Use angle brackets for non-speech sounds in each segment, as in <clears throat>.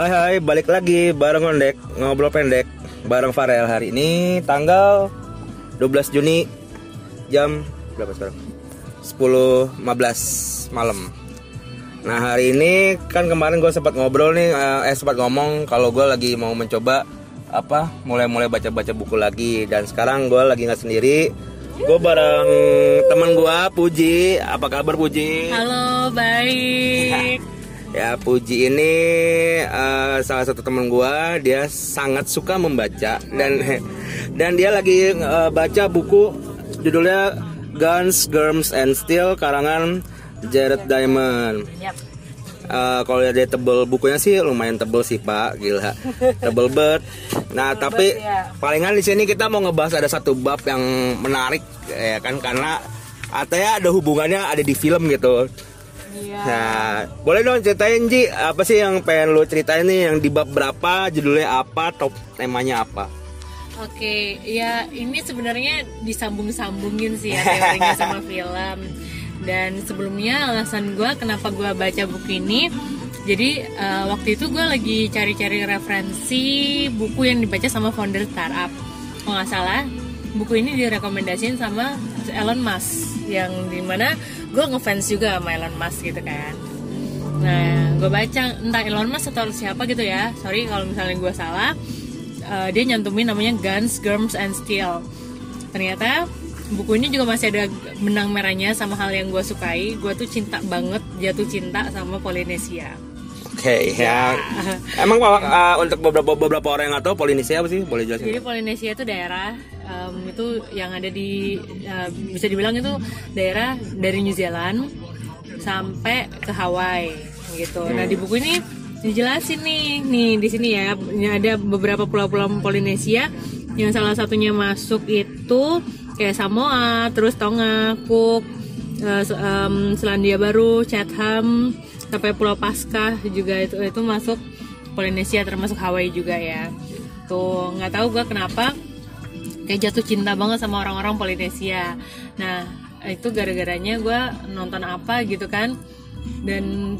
Hai hai, balik lagi bareng Ondek Ngobrol pendek bareng Farel Hari ini tanggal 12 Juni Jam berapa sekarang? 10.15 malam Nah hari ini kan kemarin gue sempat ngobrol nih Eh, eh sempat ngomong kalau gue lagi mau mencoba Apa, mulai-mulai baca-baca buku lagi Dan sekarang gue lagi nggak sendiri Gue bareng teman gue Puji Apa kabar Puji? Halo, baik. <laughs> Ya Puji ini eh, salah satu teman gua, dia sangat suka membaca dan <laughs> dan dia lagi eh, baca buku judulnya Guns, Germs and Steel karangan Jared Diamond. Eh, kalau lihat dia tebel bukunya sih lumayan tebel sih Pak, gila. Tebel bet. Nah, tapi ya. palingan di sini kita mau ngebahas ada satu bab yang menarik ya kan karena katanya ada hubungannya ada di film gitu. Iya. Nah, boleh dong ceritain Ji, apa sih yang pengen lu ceritain nih yang di bab berapa, judulnya apa, top temanya apa? Oke, ya ini sebenarnya disambung-sambungin sih ya teorinya sama <laughs> film. Dan sebelumnya alasan gue kenapa gue baca buku ini, jadi eh, waktu itu gue lagi cari-cari referensi buku yang dibaca sama founder startup. Kalau nggak salah, buku ini direkomendasiin sama Elon Musk, yang di mana gue ngefans juga sama Elon Musk gitu kan. Nah, gue baca entah Elon Musk atau siapa gitu ya. Sorry kalau misalnya gue salah. Eh, dia nyantumin namanya Guns, Germs, and Steel. Ternyata buku ini juga masih ada benang merahnya sama hal yang gue sukai. Gue tuh cinta banget, jatuh cinta sama Polinesia. Oke, ya. Emang uh, untuk beberapa beberapa orang yang nggak tahu Polinesia apa sih? Boleh jelasin? Jadi Polinesia itu daerah em, itu yang ada di eh, bisa dibilang itu daerah dari New Zealand sampai ke Hawaii gitu. Nah di buku ini dijelasin nih, nih di sini ya ada beberapa pulau-pulau Polinesia yang salah satunya masuk itu kayak Samoa, terus Tonga, Cook, se- em, Selandia Baru, Chatham, sampai Pulau Paskah juga itu itu masuk Polinesia termasuk Hawaii juga ya. Tuh nggak tahu gue kenapa kayak jatuh cinta banget sama orang-orang Polinesia. Nah itu gara-garanya gue nonton apa gitu kan. Dan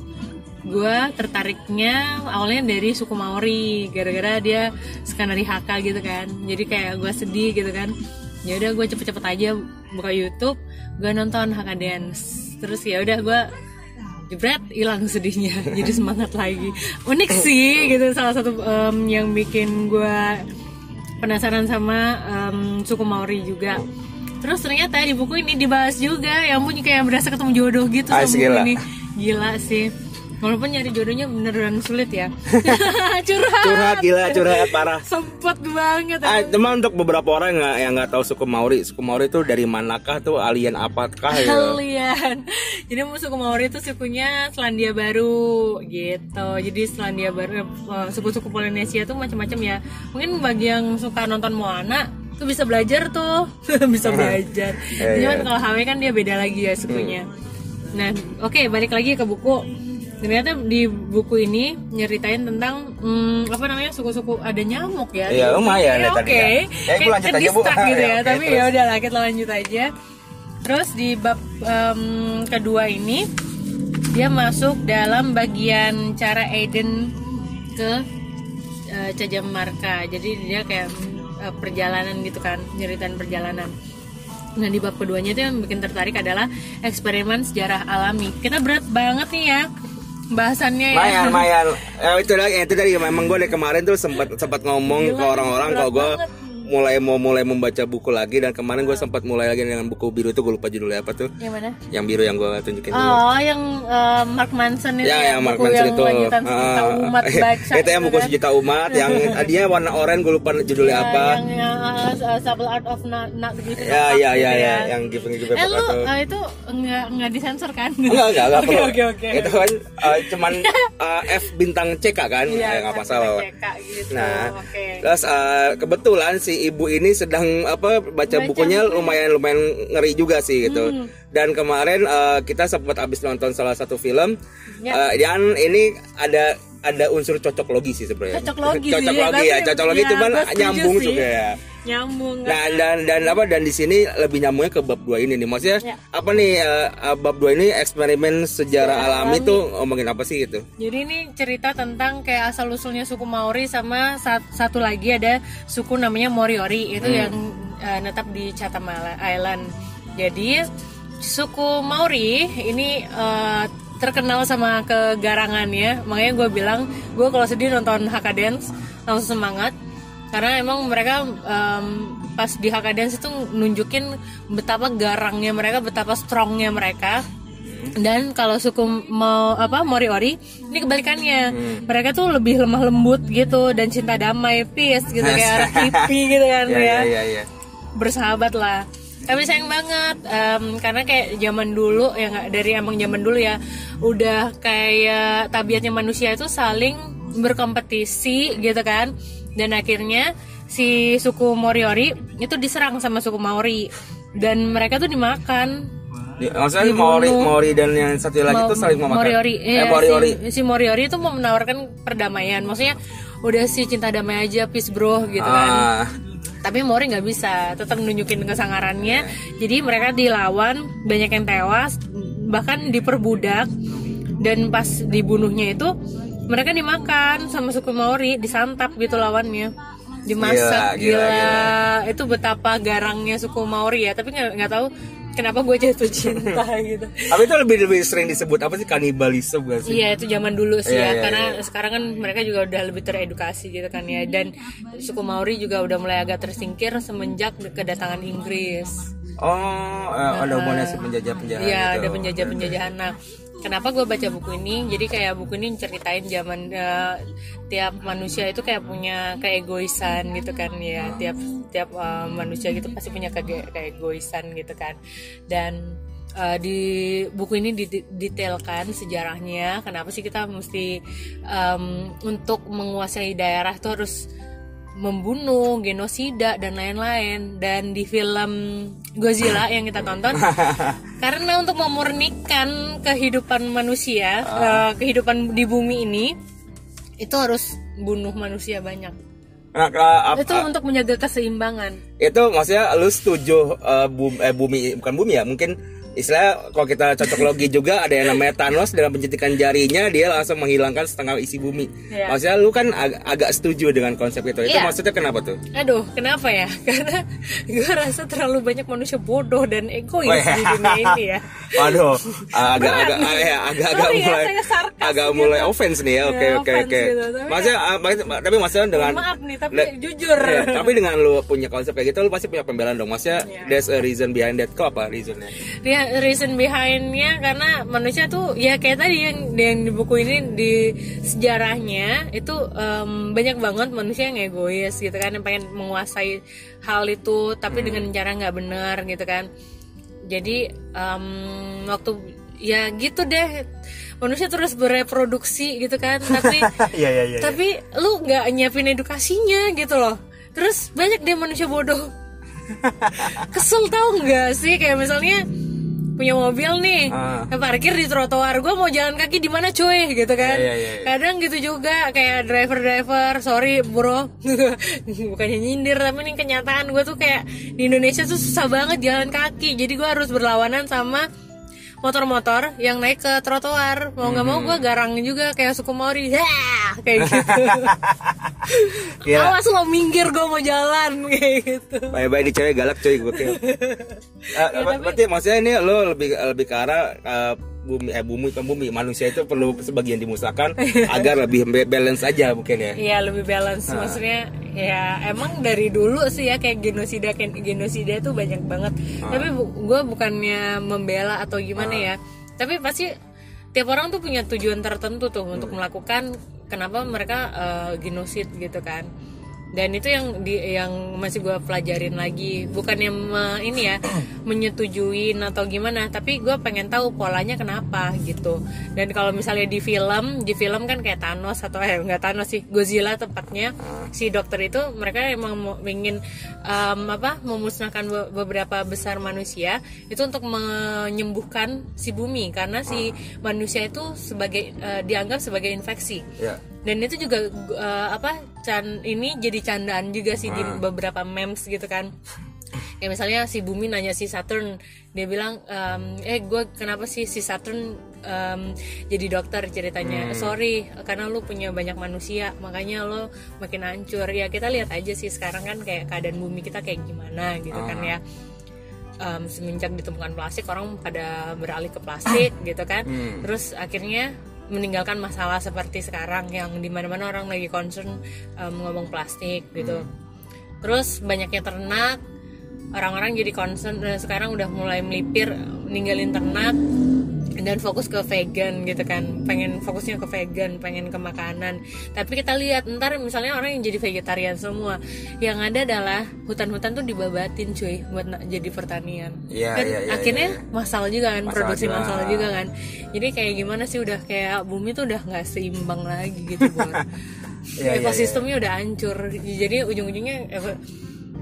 gue tertariknya awalnya dari suku Maori gara-gara dia skenario Haka gitu kan. Jadi kayak gue sedih gitu kan. Ya udah gue cepet-cepet aja buka YouTube gue nonton Haka Dance. Terus ya udah gue jebret hilang sedihnya. <laughs> Jadi semangat lagi. Unik sih gitu. Salah satu em, yang bikin gue penasaran sama em, suku Maori juga. Terus ternyata di buku ini dibahas juga. Ya ampun kayak berasa ketemu jodoh gitu sama buku ini. Gila sih walaupun nyari jodohnya beneran sulit ya. <laughs> Curhat. Curhat gila, curhat parah. sempet banget Ah, cuma untuk beberapa orang nggak yang nggak tahu suku Maori, suku Maori itu dari manakah tuh alien apakah ya? kalian jadi suku Maori itu sukunya Selandia Baru gitu. Jadi Selandia Baru eh, suku-suku Polinesia tuh macam-macam ya. Mungkin bagi yang suka nonton Moana tuh bisa belajar tuh. <laughs> Bisa belajar. Iya, cuman iya. kalau Hawaii kan dia beda lagi ya sukunya. Nah oke balik lagi ke buku ternyata di buku ini nyeritain tentang hmm, apa namanya suku-suku ada nyamuk ya. Iya, lumayan ya Ya, tadi oke. Ya. Ya, lanjut aja, Bu. gitu Ya, ya <laughs> oke, tapi ya udah lah kita lanjut aja. Terus di bab em, kedua ini dia masuk dalam bagian cara Aiden ke eh, Cajamarka jadi dia kayak eh, perjalanan gitu kan nyeritain perjalanan. Nah di bab keduanya itu yang bikin tertarik adalah eksperimen sejarah alami. Kita berat banget nih ya bahasannya ya. Lumayan, lumayan. Eh, itu lagi, itu tadi memang gue dari kemarin tuh sempat sempat ngomong ke orang-orang kalau gue mulai mau mulai membaca buku lagi dan kemarin gue sempat mulai lagi dengan buku biru itu gue lupa judulnya apa tuh Yang mana? yang biru yang gue tunjukin dulu. Oh, yang eh, Mark Manson itu ya, yang Mark buku Manson yang itu sejuta Ah, umat <laughs> baca. itu yang buku kan? sejuta umat yang <laughs> tadinya warna oranye gue lupa judulnya Ya, apa Yang, yang uh, Subtle Art of Not, not Giving ya a Fuck ya gitu ya ya yang giving give Eh lu itu enggak enggak disensor kan? Enggak, enggak, enggak <laughs> Oke. Oke, oke. Itu kan eh, cuman eh, F bintang CK kan, Iya, ya nggak kan, masalah. CK gitu. Nah, oke. terus eh, kebetulan si ibu ini sedang apa baca, bukunya lumayan lumayan ngeri juga sih gitu. Hmm. Dan kemarin eh, kita sempat habis nonton salah satu film, Ya. eh, dan ini ada ada unsur cocok logi sih sebenarnya. Cocok logi <laughs> cocok ya, logi ya, tapi- cocok logi ya, cuman gua setuju nyambung sih. juga ya. Nyambung? Nah dan dan apa dan di sini lebih nyambungnya ke bab dua ini nih maksudnya Ya. apa nih eh, bab dua ini eksperimen sejarah alami tuh ngomongin apa sih gitu? Jadi ini cerita tentang kayak asal usulnya suku Maori sama sat- satu lagi ada suku namanya Moriori itu yang eh, netap di Chatham Island. Jadi suku Maori ini eh, terkenal sama kegarangannya, makanya gue bilang gue kalau sedih nonton Hakadance langsung semangat karena emang mereka em, pas di Hakadance itu nunjukin betapa garangnya mereka, betapa strongnya mereka. Dan kalau suku mau apa Moriori ini kebalikannya. Mereka tuh lebih lemah lembut gitu dan cinta damai peace gitu kayak anak hippie gitu kan <laughs> Ya ya, ya ya. ya. bersahabat lah. Tapi sayang banget em, karena kayak zaman dulu ya nggak dari emang zaman dulu ya udah kayak tabiatnya manusia itu saling berkompetisi gitu kan dan akhirnya si suku Moriori itu diserang sama suku Maori dan mereka tuh dimakan Di- Maksudnya Maori, Maori dan yang satu lagi tuh saling memakan. Moriori, Eh, Iya, Moriori. Si, si Moriori itu mau menawarkan perdamaian. Maksudnya udah sih cinta damai aja, peace bro gitu kan. Ah, Tapi Mori nggak bisa, tetap nunjukin kesangarannya. Jadi mereka dilawan, banyak yang tewas, bahkan diperbudak. Dan pas dibunuhnya itu mereka dimakan sama suku Maori, disantap gitu lawannya. Dimasak, Gila, gila, gila, Itu betapa garangnya suku Maori ya. Tapi nggak tahu kenapa gue jatuh cinta <laughs> gitu. Tapi itu lebih lebih sering disebut apa sih kanibalisme gak sih? Iya itu zaman dulu sih Iya, ya iya, karena sekarang kan mereka juga udah lebih teredukasi gitu kan ya dan suku Maori juga udah mulai agak tersingkir semenjak kedatangan Inggris. Oh, eh, ada hubungannya si penjajah-penjajah Iya gitu. ada penjajah-penjajahan. Nah kenapa gue baca buku ini? Jadi kayak buku ini ceritain zaman eh, tiap manusia itu kayak punya keegoisan gitu kan ya. Tiap tiap eh, manusia gitu pasti punya kege- keegoisan gitu kan. Dan eh, di buku ini didetailkan sejarahnya kenapa sih kita mesti em, untuk menguasai daerah itu harus membunuh, genosida dan lain-lain. Dan di film Godzilla yang kita tonton <laughs> karena untuk memurnikan kehidupan manusia, eh, kehidupan di bumi ini itu harus bunuh manusia banyak. Nah, ap- Itu untuk menjaga keseimbangan. itu maksudnya lu setuju eh, bum- eh, bumi bukan bumi ya mungkin istilah kalau kita cocok logi juga ada yang namanya Thanos dalam pencetikan jarinya dia langsung menghilangkan setengah isi bumi Iya. maksudnya lu kan ag- agak setuju dengan konsep itu itu Iya. maksudnya kenapa tuh Aduh, kenapa ya? <laughs> Karena gue rasa terlalu banyak manusia bodoh dan egois Oh, iya. di dunia ini ya. <laughs> Waduh, agak agak ya, agak agak Sorry ya, mulai agak gitu. mulai offense nih ya. Oke Ya, oke oke. gitu. Tapi Maksudnya ah, tapi maksudnya dengan Maaf nih, tapi le- jujur. Iya, tapi dengan lu punya konsep kayak gitu lu pasti punya pembelaan dong. Maksudnya Iya. there's a reason behind that. Kok apa reasonnya? Reason behindnya karena manusia tuh ya kayak tadi yang yang di buku ini di sejarahnya itu em, banyak banget manusia yang egois gitu kan yang pengen menguasai hal itu tapi dengan cara nggak benar gitu kan. Jadi em, waktu ya gitu deh manusia terus bereproduksi gitu kan tapi <laughs> Iya iya iya. tapi lu nggak nyiapin edukasinya gitu loh. Terus banyak deh manusia bodoh. <laughs> Kesel tau nggak sih? Kayak misalnya punya mobil nih Ah. parkir di trotoar. Gue mau jalan kaki di mana cuy? Gitu kan. Iya, iya, iya. kadang gitu juga kayak driver driver sorry bro. <laughs> Bukannya nyindir tapi ini kenyataan. Gue tuh kayak di Indonesia tuh susah banget jalan kaki. Jadi gue harus berlawanan sama motor-motor yang naik ke trotoar. Mau nggak mau gue garang juga kayak suku Maori. <laughs> Hah! kayak gitu. Gila. <laughs> awas lo minggir gue mau jalan <laughs> kayak gitu. Baik-baik di cewek galak cuy gue Berarti maksudnya ini lo lebih lebih ke arah eh, bumi eh bumi ke bumi manusia itu perlu sebagian dimusnahkan agar lebih balance aja mungkin ya. Iya lebih balance. Maksudnya ya emang dari dulu sih ya kayak genosida genosida itu banyak banget. Tapi gue bukannya membela atau gimana ya. Tapi pasti tiap orang tuh punya tujuan tertentu tuh untuk melakukan kenapa mereka eh, genosid gitu kan dan itu yang di yang masih gue pelajarin lagi. Bukannya me- ini ya <clears throat> menyetujuin atau gimana tapi gue pengen tahu polanya kenapa gitu. Dan kalau misalnya di film di film kan kayak Thanos atau eh nggak Thanos sih Godzilla tepatnya si dokter itu mereka emang mau ingin em, apa memusnahkan be- beberapa besar manusia itu untuk menyembuhkan si bumi. Karena si manusia itu sebagai eh, dianggap sebagai infeksi. Ya. Dan itu juga uh, apa can ini jadi candaan juga sih di beberapa memes gitu kan. Ya misalnya si Bumi nanya si Saturn dia bilang um, eh gue kenapa sih si Saturn um, jadi dokter ceritanya? Sorry karena lu punya banyak manusia makanya lo makin hancur. Ya kita lihat aja sih sekarang kan kayak keadaan bumi kita kayak gimana gitu kan ya. Um, semenjak ditemukan plastik orang pada beralih ke plastik <coughs> gitu kan. Terus akhirnya meninggalkan masalah seperti sekarang yang di mana-mana orang lagi concern um, ngomong plastik gitu. Terus banyaknya ternak orang-orang jadi concern dan sekarang udah mulai melipir ninggalin ternak dan fokus ke vegan gitu kan. Pengen fokusnya ke vegan pengen ke makanan. Tapi kita lihat ntar misalnya orang yang jadi vegetarian semua yang ada adalah hutan-hutan tuh dibabatin cuy buat jadi pertanian. Iya, kan iya, iya, akhirnya iya. masalah juga kan Masalah produksi juga. masalah juga kan. Jadi kayak gimana sih udah kayak bumi tuh udah nggak seimbang lagi gitu buat <laughs> Iya, iya, ekosistemnya udah hancur. Jadi ujung-ujungnya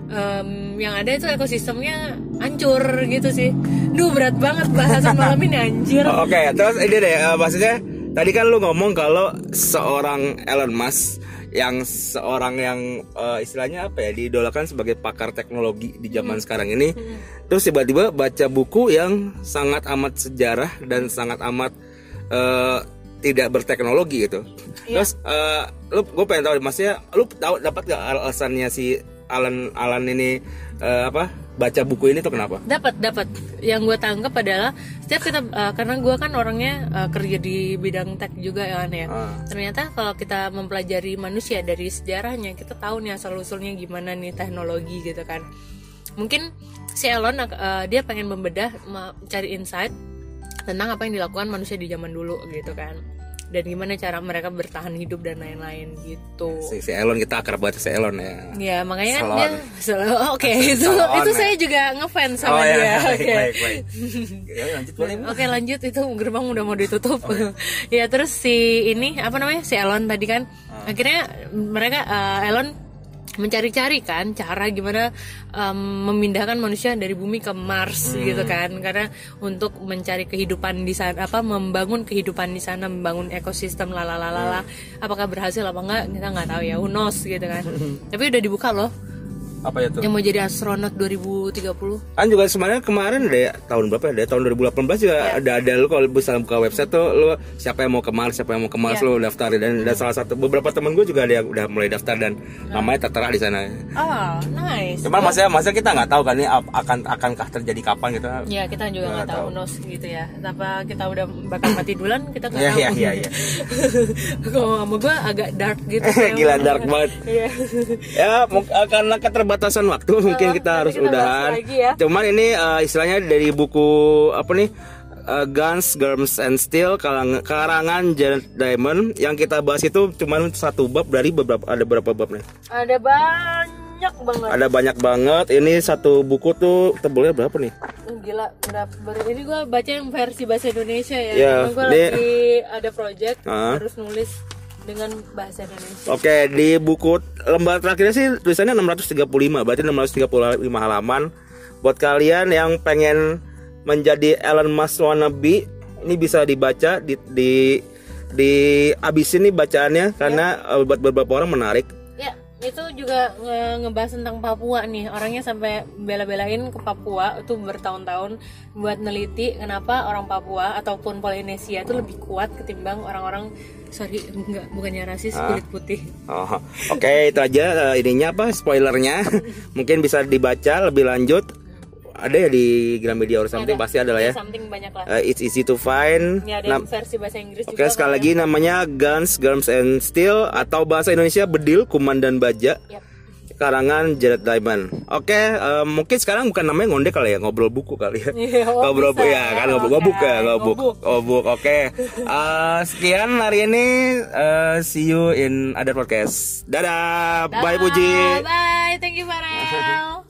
em, yang ada itu ekosistemnya hancur gitu sih. Duh berat banget bahasan malam ini anjir. <laughs> Oke, terus ini deh, eh, maksudnya tadi kan lu ngomong kalau seorang Elon Musk yang seorang yang eh, istilahnya apa ya diidolakan sebagai pakar teknologi di zaman sekarang ini, terus tiba-tiba baca buku yang sangat amat sejarah dan sangat amat eh, tidak berteknologi gitu. Terus eh, lu gue pengen tahu, maksudnya lu tahu dapat gak alasannya si Alan Alan ini eh, apa baca buku ini tuh kenapa? dapat dapat yang gue tangkap adalah setiap kita eh, karena gue kan orangnya eh, kerja di bidang tech juga ya kan ya Ah. ternyata kalau kita mempelajari manusia dari sejarahnya kita tahu nih asal usulnya gimana nih teknologi gitu kan mungkin si Elon eh, dia pengen membedah cari insight tentang apa yang dilakukan manusia di zaman dulu gitu kan dan gimana cara mereka bertahan hidup dan lain-lain gitu Si, si Elon kita akrab banget si Elon ya. Ya makanya kan Salon. dia selalu oke itu Salon, itu ya. saya juga ngefans sama oh dia. ya, <laughs> Oke. baik, baik. Ya, lanjut boleh. Oke lanjut itu gerbang udah mau ditutup. Oh, <laughs> ya terus si ini apa namanya si Elon tadi kan Ah. akhirnya mereka eh, Elon mencari-cari kan cara gimana em, memindahkan manusia dari bumi ke Mars Hmm. gitu kan karena untuk mencari kehidupan di sana apa membangun kehidupan di sana membangun ekosistem lalalala Hmm. apakah berhasil apa enggak kita nggak tahu ya knows gitu kan tapi udah dibuka loh Apa ya tuh? yang mau jadi astronot 2030 Kan juga sebenarnya kemarin deh tahun berapa ya? Deh, tahun 2018 juga Iya. ada ada lu kalau bisa buka website tuh lu siapa yang mau ke Mars, siapa yang mau ke Mars Iya. lu daftar dan, dan salah satu beberapa temen gue juga ada yang udah mulai daftar dan namanya tertera di sana. oh nice Cuman maksudnya maksudnya kita nggak tahu kan ini akan akankah terjadi kapan gitu. Ya kita juga Nggak tahu tahu. nos gitu ya. Apa kita udah bakal mati duluan kita nggak Iya, tahu. iya, iya, iya. <laughs> Kalau sama gue agak dark gitu. <laughs> Gila dark banget. Iya. ya karena keterbatasan waktu mungkin kita harus kita udahan. ya. Cuman ini eh, istilahnya dari buku apa nih? eh, Guns, Germs and Steel kalang- karangan Janet Diamond yang kita bahas itu cuman satu bab dari beberapa ada berapa bab nih? Ada banyak banget. Ada banyak banget. Ini satu buku tuh tebelnya berapa nih? Oh, Gila, baru ini gue baca yang versi bahasa Indonesia ya. Emang gue lagi ada project Ah. harus nulis dengan bahasa Indonesia. Oke, di buku lembar terakhirnya sih tulisannya 635, berarti 635 halaman. Buat kalian yang pengen menjadi Elon Musk wannabe, ini bisa dibaca di di di abisin nih bacaannya karena eh, buat beberapa orang menarik. Itu juga nge- ngebahas tentang Papua nih. Orangnya sampai bela-belain ke Papua itu bertahun-tahun buat neliti kenapa orang Papua ataupun Polinesia itu lebih kuat ketimbang orang-orang sorry enggak bukannya rasis kulit putih. Oh, Oke, itu aja eh, ininya apa spoilernya. <laughs> Mungkin bisa dibaca lebih lanjut. Ada ya di Gramedia or something Ada. pasti ada lah ya. Something banyak lah. Eh, it's easy to find. Ini ada Nah, versi bahasa Inggris Oke juga. sekali lagi namanya Guns, Germs and Steel atau bahasa Indonesia Bedil, Kuman dan Baja Yap. karangan Jared Diamond. Oke, eh, mungkin sekarang bukan namanya ngonde kali ya, ngobrol buku kali ya. <laughs> Iya, oh, ngobrol bisa buku ya ya, kan ngobrol oke. ngobuk ya, ngobuk. Ngobuk. Ngobuk. Oke. Eh, <laughs> sekian hari ini eh, see you in other podcast. Dadah. Bye Puji. Bye, thank you Farel. <laughs>